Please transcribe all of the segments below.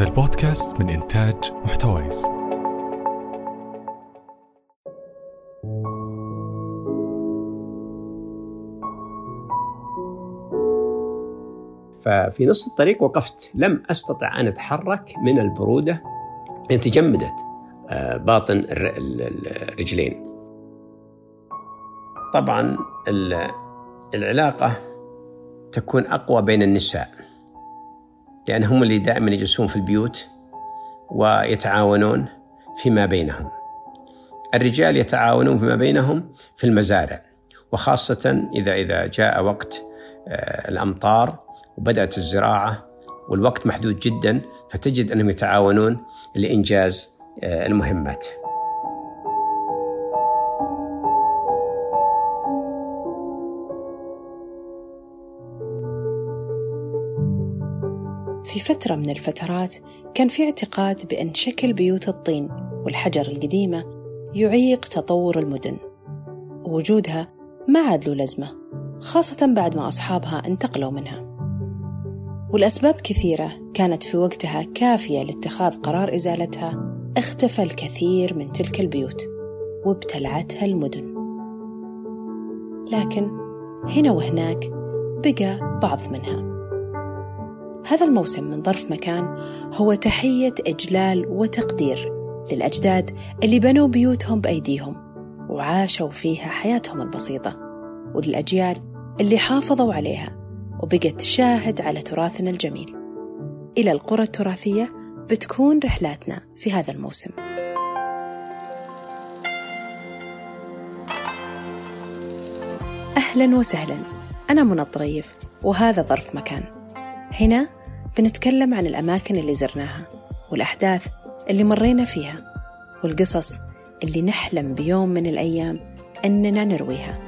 هذا البودكاست من إنتاج محتويس. ففي نص الطريق وقفت. لم أستطع أن أتحرك من البرودة. لأن تجمدت آه، باطن الر- ال- ال- الرجلين. طبعا ال- العلاقة تكون أقوى بين النساء. لأن هم اللي دائما يجلسون في البيوت ويتعاونون فيما بينهم. الرجال يتعاونون فيما بينهم في المزارع وخاصة إذا إذا جاء وقت آه، الأمطار وبدأت الزراعة والوقت محدود جدا فتجد أنهم يتعاونون لإنجاز آه، المهمات. في فترة من الفترات كان في اعتقاد بأن شكل بيوت الطين والحجر القديمة يعيق تطور المدن. ووجودها ما عاد له لازمة خاصة بعد ما أصحابها انتقلوا منها. والأسباب كثيرة كانت في وقتها كافية لاتخاذ قرار إزالتها اختفى الكثير من تلك البيوت وابتلعتها المدن. لكن هنا وهناك بقى بعض منها. هذا الموسم من ظرف مكان هو تحية إجلال وتقدير للأجداد اللي بنوا بيوتهم بأيديهم وعاشوا فيها حياتهم البسيطة وللأجيال اللي حافظوا عليها وبقت شاهد على تراثنا الجميل. إلى القرى التراثية بتكون رحلاتنا في هذا الموسم. أهلا وسهلا. أنا منى الطريف وهذا ظرف مكان. هنا بنتكلم عن الأماكن اللي زرناها والأحداث اللي مرينا فيها والقصص اللي نحلم بيوم من الأيام أننا نرويها.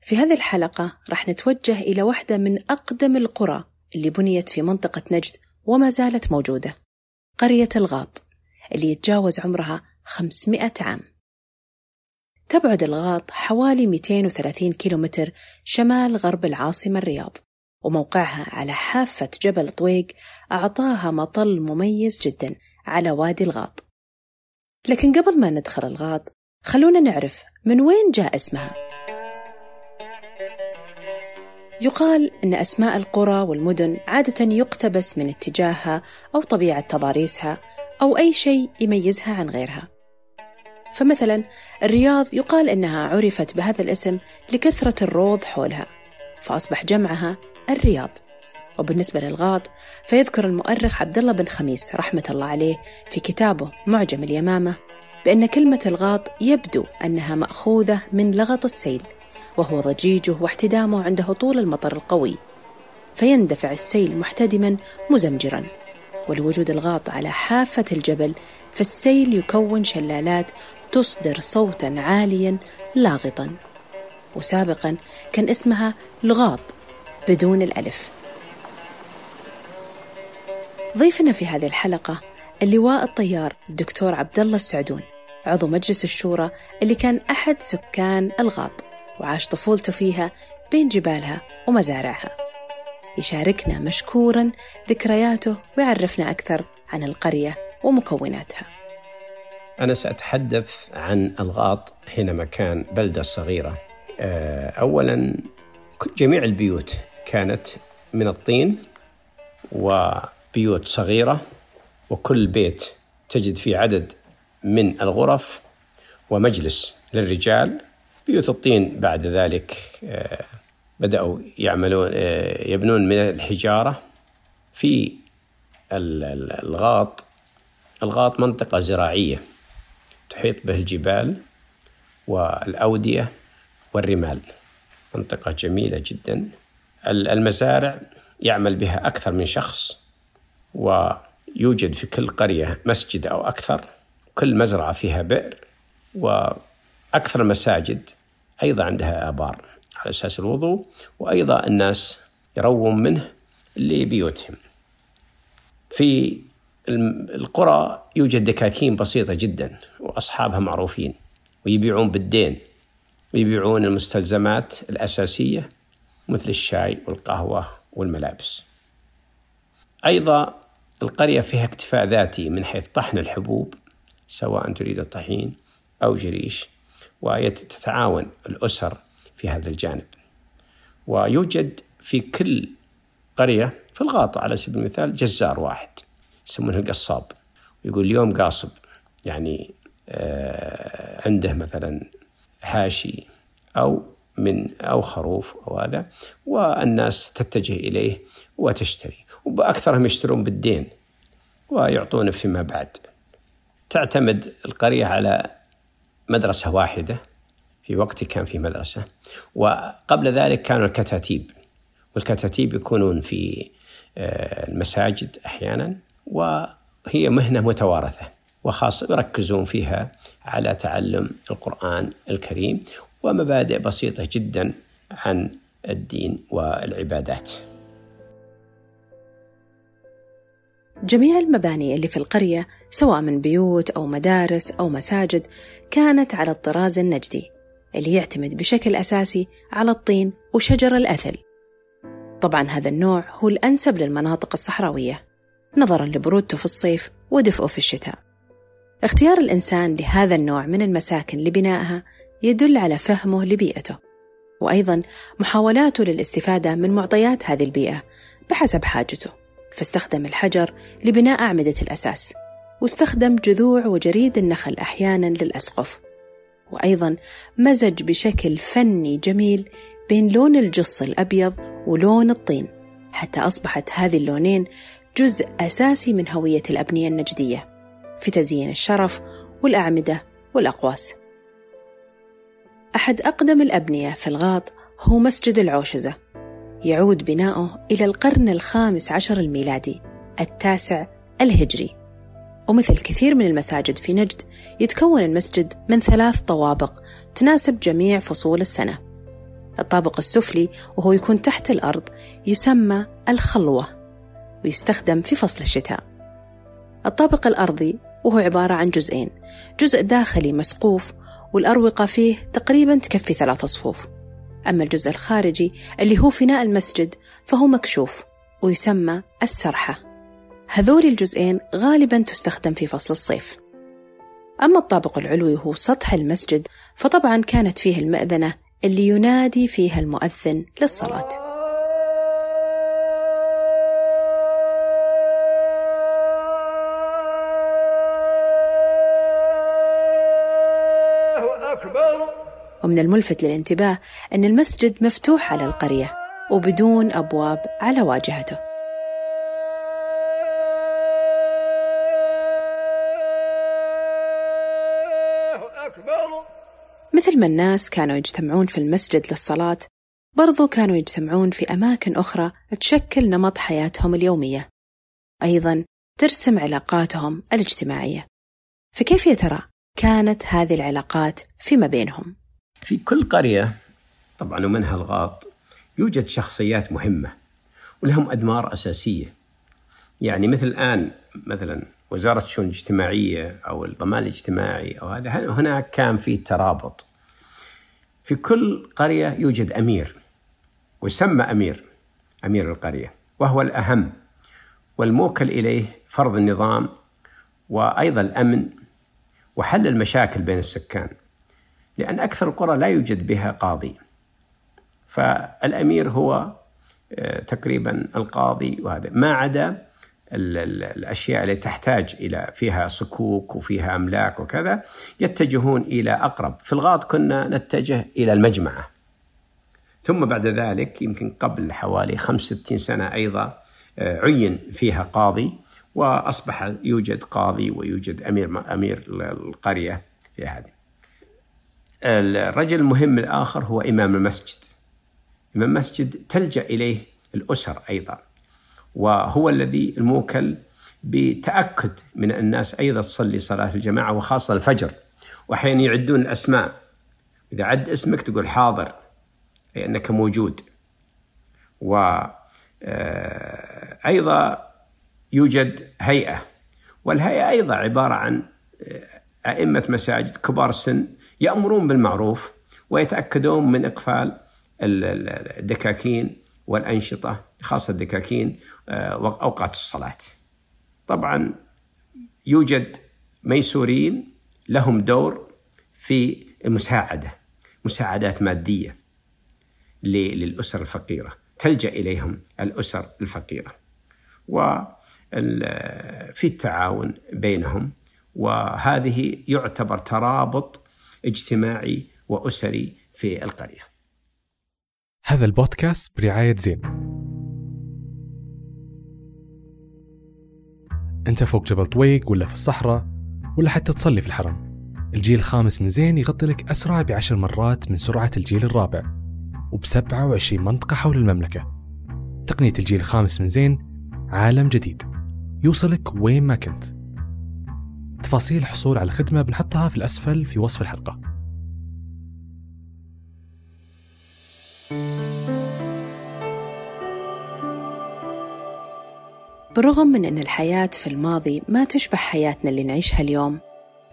في هذه الحلقة راح نتوجه إلى واحدة من أقدم القرى اللي بنيت في منطقة نجد وما زالت موجودة قرية الغاط اللي يتجاوز عمرها 500 عام. تبعد الغاط حوالي 230 كيلومتر شمال غرب العاصمة الرياض وموقعها على حافة جبل طويق أعطاها مطل مميز جدا على وادي الغاط. لكن قبل ما ندخل الغاط خلونا نعرف من وين جاء اسمها. يقال أن أسماء القرى والمدن عادة يقتبس من اتجاهها أو طبيعة تضاريسها أو أي شيء يميزها عن غيرها. فمثلا الرياض يقال إنها عرفت بهذا الاسم لكثرة الروض حولها فأصبح جمعها الرياض. وبالنسبة للغاط فيذكر المؤرخ عبد الله بن خميس رحمة الله عليه في كتابه معجم اليمامة بأن كلمة الغاط يبدو أنها مأخوذة من لغط السيل وهو ضجيجه واحتدامه عند هطول المطر القوي فيندفع السيل محتدما مزمجرا. ولوجود الغاط على حافة الجبل فالسيل يكون شلالات تصدر صوتا عاليا لاغطا وسابقا كان اسمها لغاط بدون الألف. ضيفنا في هذه الحلقة اللواء الطيار الدكتور عبد الله السعدون عضو مجلس الشورى اللي كان أحد سكان الغاط وعاش طفولته فيها بين جبالها ومزارعها. يشاركنا مشكورا ذكرياته ويعرفنا أكثر عن القرية ومكوناتها. أنا سأتحدث عن ألغاط حينما كان بلدة صغيرة. آه، أولا جميع البيوت كانت من الطين وبيوت صغيرة وكل بيت تجد فيه عدد من الغرف ومجلس للرجال. بيوت الطين بعد ذلك آه، بدأوا يعملون آه، يبنون من الحجارة في ال- ال- الغاط. الغاط منطقة زراعية. تحيط به الجبال والأودية والرمال. منطقة جميلة جدا. ال- المزارع يعمل بها أكثر من شخص ويوجد في كل قرية مسجد أو أكثر. كل مزرعة فيها بئر وأكثر المساجد أيضا عندها آبار على أساس الوضوء وأيضا الناس يروون منه لبيوتهم. في القرى يوجد دكاكين بسيطة جدا وأصحابها معروفين ويبيعون بالدين ويبيعون المستلزمات الأساسية مثل الشاي والقهوة والملابس. أيضا القرية فيها اكتفاء ذاتي من حيث طحن الحبوب سواء تريد الطحين أو جريش وتتعاون الأسر في هذا الجانب. ويوجد في كل قرية في الغاطة على سبيل المثال جزار واحد. يسمونه القصاب. يقول اليوم قاصب يعني آه، عنده مثلا حاشي أو من أو خروف أو هذا والناس تتجه إليه وتشتري. وبأكثرهم يشترون بالدين ويعطون فيما بعد. تعتمد القرية على مدرسة واحدة في وقتي كان في مدرسة وقبل ذلك كانوا الكتاتيب. والكتاتيب يكونون في آه، المساجد أحيانا وهي مهنة متوارثة وخاصة يركزون فيها على تعلم القرآن الكريم ومبادئ بسيطة جدا عن الدين والعبادات. جميع المباني اللي في القرية سواء من بيوت أو مدارس أو مساجد كانت على الطراز النجدي اللي يعتمد بشكل أساسي على الطين وشجر الأثل طبعا هذا النوع هو الأنسب للمناطق الصحراوية نظرا لبرودته في الصيف ودفئه في الشتاء. اختيار الإنسان لهذا النوع من المساكن لبنائها يدل على فهمه لبيئته وأيضا محاولاته للاستفادة من معطيات هذه البيئة بحسب حاجته. فاستخدم الحجر لبناء أعمدة الأساس واستخدم جذوع وجريد النخل أحيانا للأسقف وأيضا مزج بشكل فني جميل بين لون الجص الأبيض ولون الطين. حتى أصبحت هذه اللونين جزء أساسي من هوية الأبنية النجدية في تزيين الشرف والأعمدة والأقواس. أحد أقدم الأبنية في الغاط هو مسجد العوشزة يعود بناؤه إلى القرن الخامس عشر الميلادي التاسع الهجري. ومثل كثير من المساجد في نجد يتكون المسجد من ثلاث طوابق تناسب جميع فصول السنة. الطابق السفلي وهو يكون تحت الأرض يسمى الخلوة. ويستخدم في فصل الشتاء. الطابق الأرضي وهو عبارة عن جزئين جزء داخلي مسقوف والأروقة فيه تقريبا تكفي ثلاث صفوف. أما الجزء الخارجي اللي هو فناء المسجد فهو مكشوف ويسمى السرحة. هذول الجزئين غالبا تستخدم في فصل الصيف. أما الطابق العلوي هو سطح المسجد فطبعا كانت فيه المأذنة اللي ينادي فيها المؤذن للصلاة. ومن الملفت للانتباه أن المسجد مفتوح على القرية وبدون أبواب على واجهته. مثل ما الناس كانوا يجتمعون في المسجد للصلاة برضو كانوا يجتمعون في أماكن أخرى تشكل نمط حياتهم اليومية. أيضا ترسم علاقاتهم الاجتماعية. فكيف يا ترى كانت هذه العلاقات فيما بينهم؟ في كل قرية طبعا ومنها الغاط يوجد شخصيات مهمة ولهم أدمار أساسية. يعني مثل الآن مثلا وزارة الشؤون الاجتماعية أو الضمان الاجتماعي أو هذا هناك كان في ترابط. في كل قرية يوجد أمير ويسمى أمير أمير القرية وهو الأهم والموكل إليه فرض النظام وأيضا الأمن وحل المشاكل بين السكان. لأن أكثر القرى لا يوجد بها قاضي فالأمير هو آه، تقريبا القاضي وهذا ما عدا الأشياء التي تحتاج إلى فيها صكوك وفيها أملاك وكذا يتجهون إلى أقرب، في الغاط كنا نتجه إلى المجمعة. ثم بعد ذلك يمكن قبل حوالي 65 سنة أيضا آه، عين فيها قاضي وأصبح يوجد قاضي ويوجد أمير أمير القرية في هذه. الرجل المهم الآخر هو إمام المسجد. إمام المسجد تلجأ إليه الأسر أيضا وهو الذي الموكل بتأكد من الناس أيضا تصلي صلاة الجماعة وخاصة الفجر وأحيانا يعدون الأسماء. إذا عد اسمك تقول حاضر أي أنك موجود. وأيضا آه، يوجد هيئة والهيئة أيضا عبارة عن آه، أئمة مساجد كبار السن يأمرون بالمعروف ويتأكدون من إقفال الدكاكين والأنشطة خاصة الدكاكين آه، أوقات الصلاة. طبعا يوجد ميسورين لهم دور في المساعدة مساعدات مادية للأسر الفقيرة. تلجأ إليهم الأسر الفقيرة. وفي التعاون بينهم. وهذه يعتبر ترابط اجتماعي وأسري في القرية. هذا البودكاست برعاية زين. أنت فوق جبل طويق ولا في الصحراء ولا حتى تصلي في الحرم. الجيل الخامس من زين يغطي لك أسرع بعشر مرات من سرعة الجيل الرابع وب 27 منطقة حول المملكة. تقنية الجيل الخامس من زين عالم جديد. يوصلك وين ما كنت. تفاصيل الحصول على الخدمة بنحطها في الأسفل في وصف الحلقة. بالرغم من أن الحياة في الماضي ما تشبه حياتنا اللي نعيشها اليوم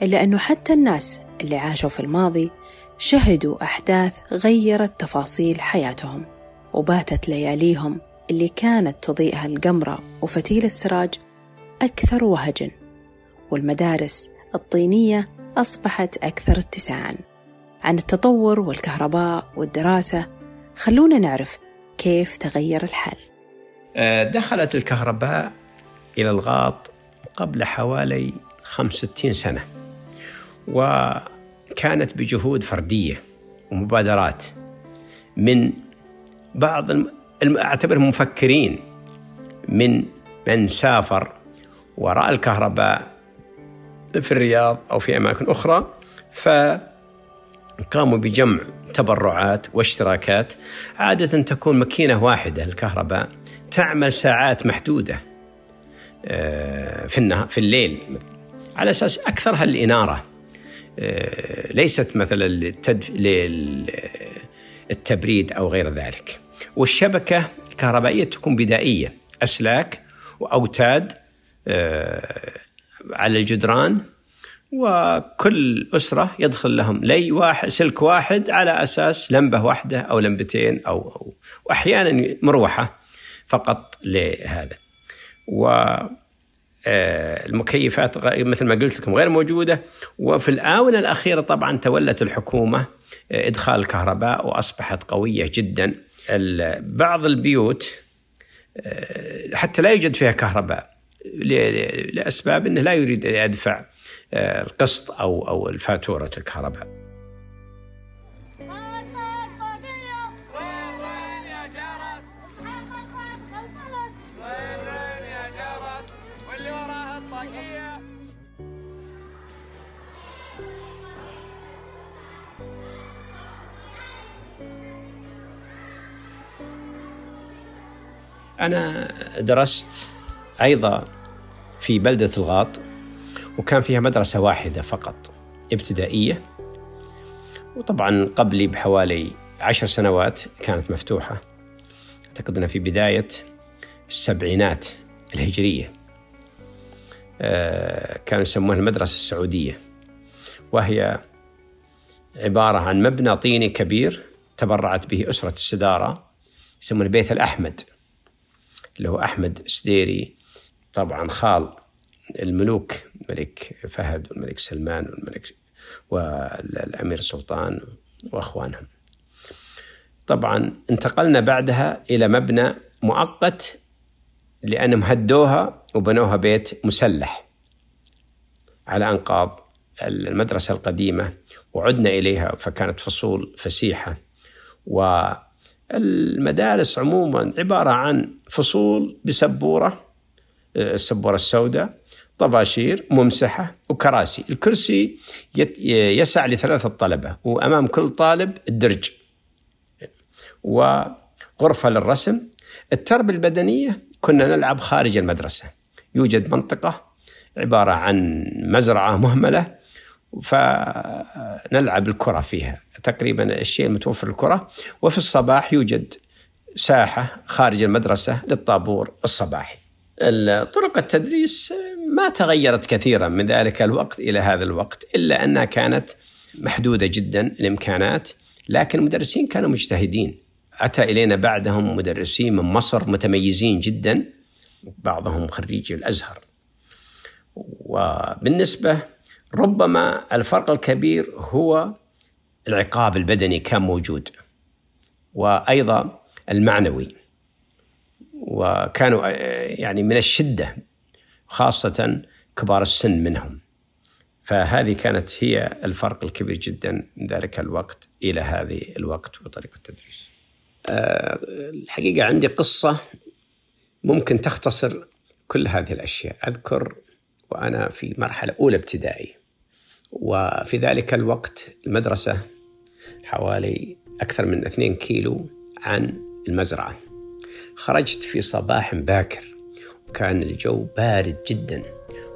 إلا أنه حتى الناس اللي عاشوا في الماضي شهدوا أحداث غيرت تفاصيل حياتهم وباتت لياليهم اللي كانت تضيئها القمرة وفتيل السراج أكثر وهجا. والمدارس الطينية أصبحت أكثر اتساعا. عن التطور والكهرباء والدراسة خلونا نعرف كيف تغير الحال. آه، دخلت الكهرباء إلى الغاط قبل حوالي 65 سنة وكانت بجهود فردية ومبادرات من بعض أعتبرهم مفكرين من من سافر وراء الكهرباء في الرياض أو في أماكن أخرى فقاموا بجمع تبرعات واشتراكات عادة تكون ماكينة واحدة الكهرباء تعمل ساعات محدودة آه، في النهار في الليل على أساس أكثرها الإنارة آه، ليست مثلا للتبريد أو غير ذلك. والشبكة الكهربائية تكون بدائية أسلاك وأوتاد آه، على الجدران وكل أسرة يدخل لهم لي واحد سلك واحد على أساس لمبة واحدة أو لمبتين أو, أو واحيانا مروحة فقط لهذا. و آه، المكيفات مثل ما قلت لكم غير موجودة. وفي الآونة الأخيرة طبعا تولت الحكومة آه، إدخال الكهرباء وأصبحت قوية جدا. بعض البيوت آه، حتى لا يوجد فيها كهرباء. لأسباب إنه لا يريد أن يدفع القسط أو أو فاتوره الكهرباء. أنا درست أيضا في بلدة الغاط وكان فيها مدرسة واحدة فقط ابتدائية. وطبعا قبلي بحوالي عشر سنوات كانت مفتوحة. أعتقد أنها في بداية السبعينات الهجرية. آه، كانوا يسمونها المدرسة السعودية. وهي عبارة عن مبنى طيني كبير تبرعت به أسرة السدارة يسمونه بيت الأحمد اللي هو أحمد سديري طبعا خال الملوك الملك فهد والملك سلمان والملك والأمير سلطان وأخوانهم. طبعا انتقلنا بعدها إلى مبنى مؤقت لأنهم هدوها وبنوها بيت مسلح على أنقاض المدرسة القديمة وعدنا إليها فكانت فصول فسيحة. و المدارس عموما عبارة عن فصول بسبورة السبورة السوداء طباشير ممسحة وكراسي. الكرسي يسع لثلاثة طلبة وأمام كل طالب الدرج وغرفة للرسم. التربية البدنية كنا نلعب خارج المدرسة. يوجد منطقة عبارة عن مزرعة مهملة فنلعب الكرة فيها. تقريبا الشيء المتوفر الكرة. وفي الصباح يوجد ساحة خارج المدرسة للطابور الصباحي. طرق التدريس ما تغيرت كثيرا من ذلك الوقت إلى هذا الوقت إلا أنها كانت محدودة جدا الإمكانات لكن المدرسين كانوا مجتهدين. وأتى إلينا بعدهم مدرسين من مصر متميزين جدا بعضهم خريجي الأزهر. وبالنسبة ربما الفرق الكبير هو العقاب البدني كان موجود وأيضا المعنوي. وكانوا يعني من الشدة خاصة كبار السن منهم. فهذه كانت هي الفرق الكبير جدا من ذلك الوقت إلى هذه الوقت وطريقة التدريس. آه، الحقيقة عندي قصة ممكن تختصر كل هذه الأشياء. أذكر وأنا في مرحلة أولى ابتدائي وفي ذلك الوقت المدرسة حوالي أكثر من 2 كيلو عن المزرعة. خرجت في صباح باكر. وكان الجو بارد جدا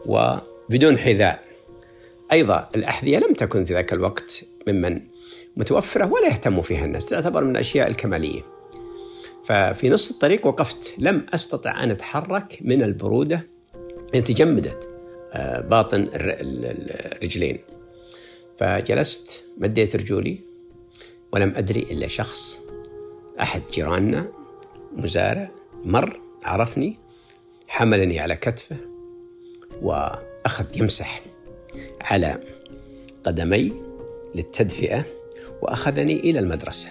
وبدون حذاء. أيضا الأحذية لم تكن في ذاك الوقت ممن متوفرة ولا يهتم فيها الناس تعتبر من الأشياء الكمالية. ففي نص الطريق وقفت. لم أستطع أن أتحرك من البرودة. أن تجمدت آه، باطن الرجلين. فجلست مديت رجولي ولم أدري إلا شخص أحد جيراننا. مزارع مر عرفني حملني على كتفه وأخذ يمسح على قدمي للتدفئة وأخذني إلى المدرسة.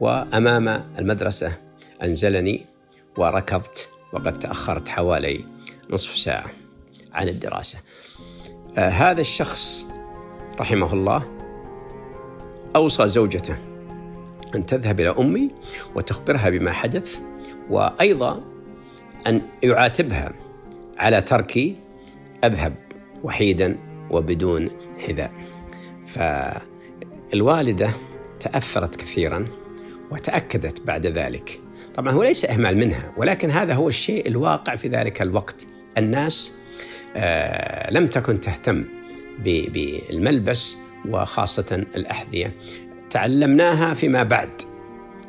وأمام المدرسة أنزلني وركضت وقد تأخرت حوالي نصف ساعة عن الدراسة. آه هذا الشخص رحمه الله أوصى زوجته أن تذهب إلى أمي وتخبرها بما حدث وأيضا أن يعاتبها على تركي أذهب وحيدا وبدون حذاء. فالوالدة تأثرت كثيرا وتأكدت بعد ذلك. طبعا هو ليس إهمال منها ولكن هذا هو الشيء الواقع في ذلك الوقت. الناس آه لم تكن تهتم بالملبس وخاصة الأحذية. تعلمناها فيما بعد.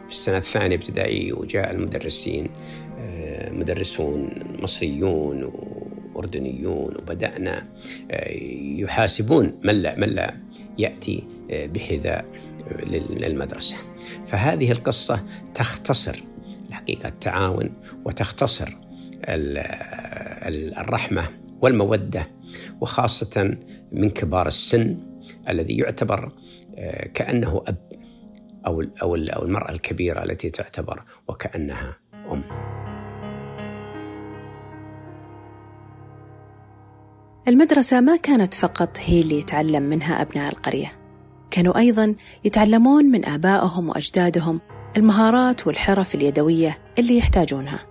في السنة الثانية ابتدائي وجاء المدرسين آه، مدرسون مصريون أردنيون وبدأنا آه، يحاسبون من لا, من لا يأتي آه، بحذاء للمدرسة. فهذه القصة تختصر الحقيقة التعاون وتختصر الرحمة والمودة وخاصة من كبار السن الذي يعتبر كأنه أب. أو أو أو المرأة الكبيرة التي تعتبر وكأنها أم. المدرسة ما كانت فقط هي اللي يتعلم منها أبناء القرية. كانوا أيضا يتعلمون من آبائهم وأجدادهم المهارات والحرف اليدوية اللي يحتاجونها.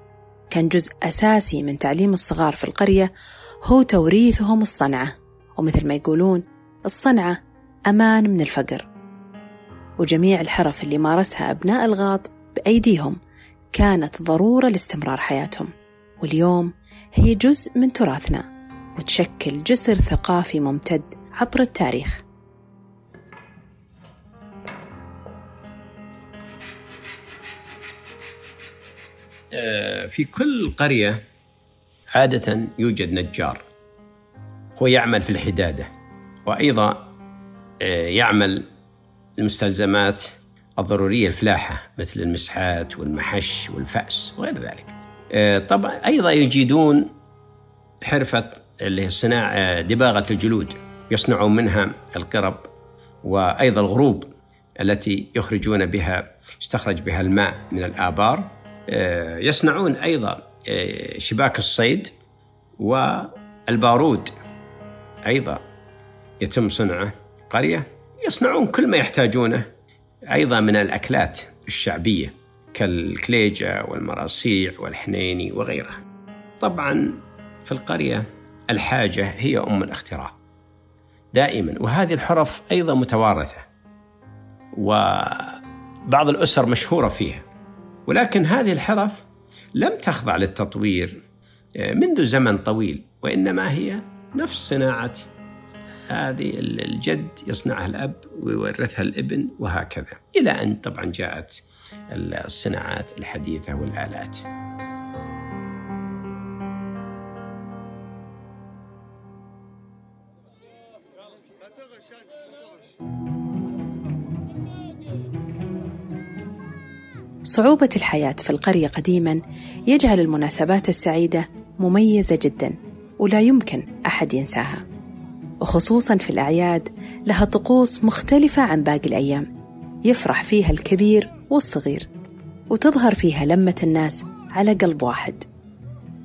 كان جزء أساسي من تعليم الصغار في القرية هو توريثهم الصنعة ومثل ما يقولون الصنعة أمان من الفقر. وجميع الحرف اللي مارسها أبناء الغاط بأيديهم كانت ضرورة لاستمرار حياتهم. واليوم هي جزء من تراثنا وتشكل جسر ثقافي ممتد عبر التاريخ. آه، في كل قرية عادة يوجد نجار. هو يعمل في الحدادة وأيضا آه، يعمل المستلزمات الضرورية الفلاحة مثل المسحات والمحش والفأس وغير ذلك. آه، طبعا أيضا يجيدون حرفة اللي هي صناعة دباغة الجلود يصنعون منها القرب وأيضا الغروب التي يخرجون بها يستخرج بها الماء من الآبار. آه، يصنعون أيضا آه، شباك الصيد والبارود. أيضا يتم صنعه قرية. يصنعون كل ما يحتاجونه أيضا من الأكلات الشعبية كالكليجة والمراصيع والحنيني وغيرها. طبعا في القرية الحاجة هي أم الاختراع دائما. وهذه الحرف أيضا متوارثة وبعض الأسر مشهورة فيها. ولكن هذه الحرف لم تخضع للتطوير آه، منذ زمن طويل وإنما هي نفس صناعة هذه الجد يصنعها الأب ويورثها الابن وهكذا إلى أن طبعا جاءت الصناعات الحديثة والآلات. صعوبة الحياة في القرية قديما يجعل المناسبات السعيدة مميزة جدا ولا يمكن أحد ينساها. وخصوصا في الأعياد لها طقوس مختلفة عن باقي الأيام. يفرح فيها الكبير والصغير وتظهر فيها لمة الناس على قلب واحد.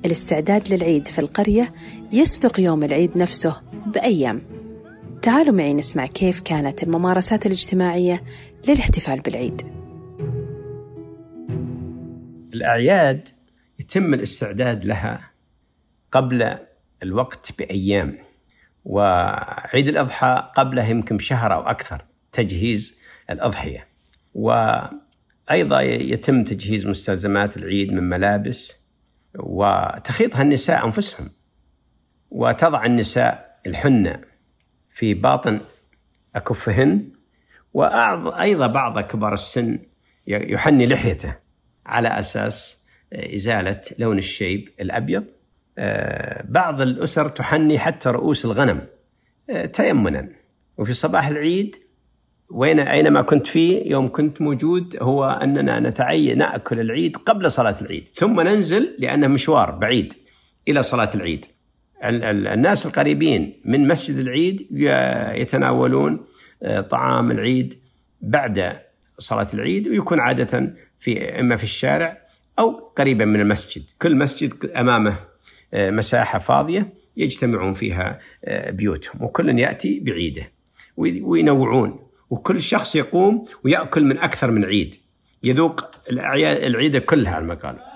الاستعداد للعيد في القرية يسبق يوم العيد نفسه بأيام. تعالوا معي نسمع كيف كانت الممارسات الاجتماعية للاحتفال بالعيد. الأعياد يتم الاستعداد لها قبل الوقت بأيام. وعيد الأضحى قبله يمكن شهر أو أكثر تجهيز الأضحية. وأيضا يتم تجهيز مستلزمات العيد من ملابس وتخيطها النساء أنفسهم. وتضع النساء الحنة في باطن أكفهن. وأيضا بعض كبار السن يحني لحيته على أساس إزالة لون الشيب الأبيض. بعض الأسر تحني حتى رؤوس الغنم آه، تيمنا وفي صباح العيد وين أينما كنت فيه يوم كنت موجود هو أننا نتعين نأكل العيد قبل صلاة العيد ثم ننزل لأنه مشوار بعيد إلى صلاة العيد. الناس القريبين من مسجد العيد يتناولون آه، طعام العيد بعد صلاة العيد ويكون عادة في إما في الشارع أو قريبا من المسجد، كل مسجد أمامه مساحة فاضية يجتمعون فيها آه، بيوتهم وكل يأتي بعيده وينوعون وكل شخص يقوم ويأكل من أكثر من عيد يذوق العيدة كلها المقال.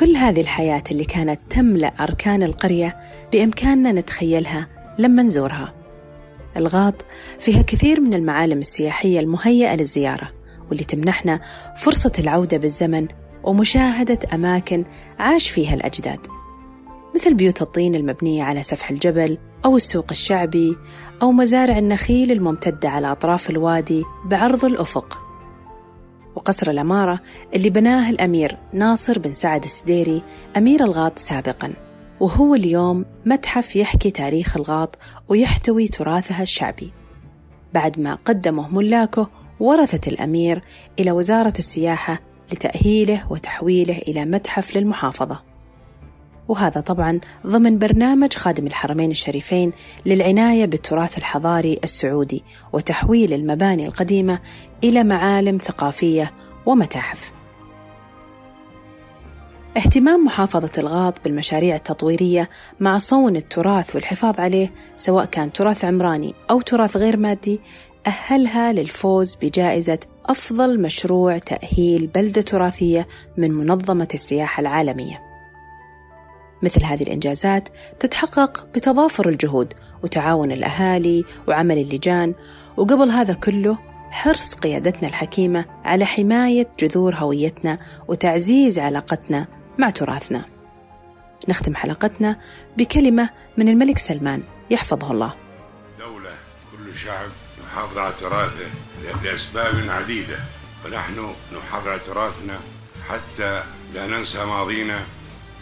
كل هذه الحياة اللي كانت تملأ أركان القرية بإمكاننا نتخيلها لما نزورها. الغاط فيها كثير من المعالم السياحية المهيئة للزيارة واللي تمنحنا فرصة العودة بالزمن ومشاهدة أماكن عاش فيها الأجداد. مثل بيوت الطين المبنية على سفح الجبل أو السوق الشعبي أو مزارع النخيل الممتدة على أطراف الوادي بعرض الأفق. وقصر الأمارة اللي بناه الأمير ناصر بن سعد السديري أمير الغاط سابقاً. وهو اليوم متحف يحكي تاريخ الغاط ويحتوي تراثها الشعبي. بعد ما قدمه ملاكه ورثة الأمير إلى وزارة السياحة لتأهيله وتحويله إلى متحف للمحافظة. وهذا طبعا ضمن برنامج خادم الحرمين الشريفين للعناية بالتراث الحضاري السعودي وتحويل المباني القديمة إلى معالم ثقافية ومتاحف اهتمام محافظة الغاط بالمشاريع التطويرية مع صون التراث والحفاظ عليه سواء كان تراث عمراني أو تراث غير مادي أهلها للفوز بجائزة أفضل مشروع تأهيل بلدة تراثية من منظمة السياحة العالمية. مثل هذه الإنجازات تتحقق بتضافر الجهود وتعاون الأهالي وعمل اللجان وقبل هذا كله حرص قيادتنا الحكيمة على حماية جذور هويتنا وتعزيز علاقتنا مع تراثنا. نختم حلقتنا بكلمة من الملك سلمان يحفظه الله. دولة كل شعب يحافظ على تراثه لأسباب عديدة ونحن نحافظ على تراثنا حتى لا ننسى ماضينا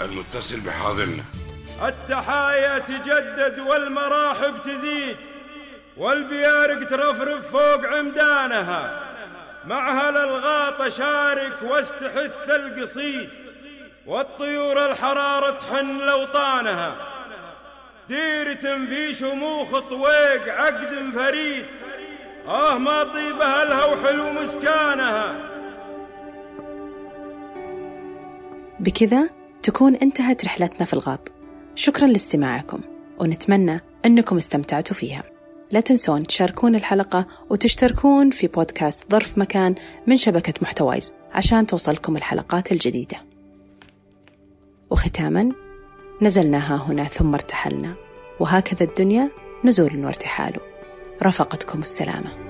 المتصل بحاضرنا. التحايا تجدد والمراحب تزيد والبيارق ترفرف فوق عمدانها. معها للغاطة شارك واستحث القصيد والطيور الحرارة تحن لوطانها. ديرة في شموخ طويق عقد فريد آه ما طيبها لها وحلو مسكانها بكذا تكون انتهت رحلتنا في الغاط. شكرا لاستماعكم ونتمنى أنكم استمتعتوا فيها. لا تنسون تشاركون الحلقة وتشتركون في بودكاست ظرف مكان من شبكة محتوايز عشان توصلكم الحلقات الجديدة. وختاما نزلنا ها هنا ثم ارتحلنا وهكذا الدنيا نزول وارتحال. رافقتكم السلامة.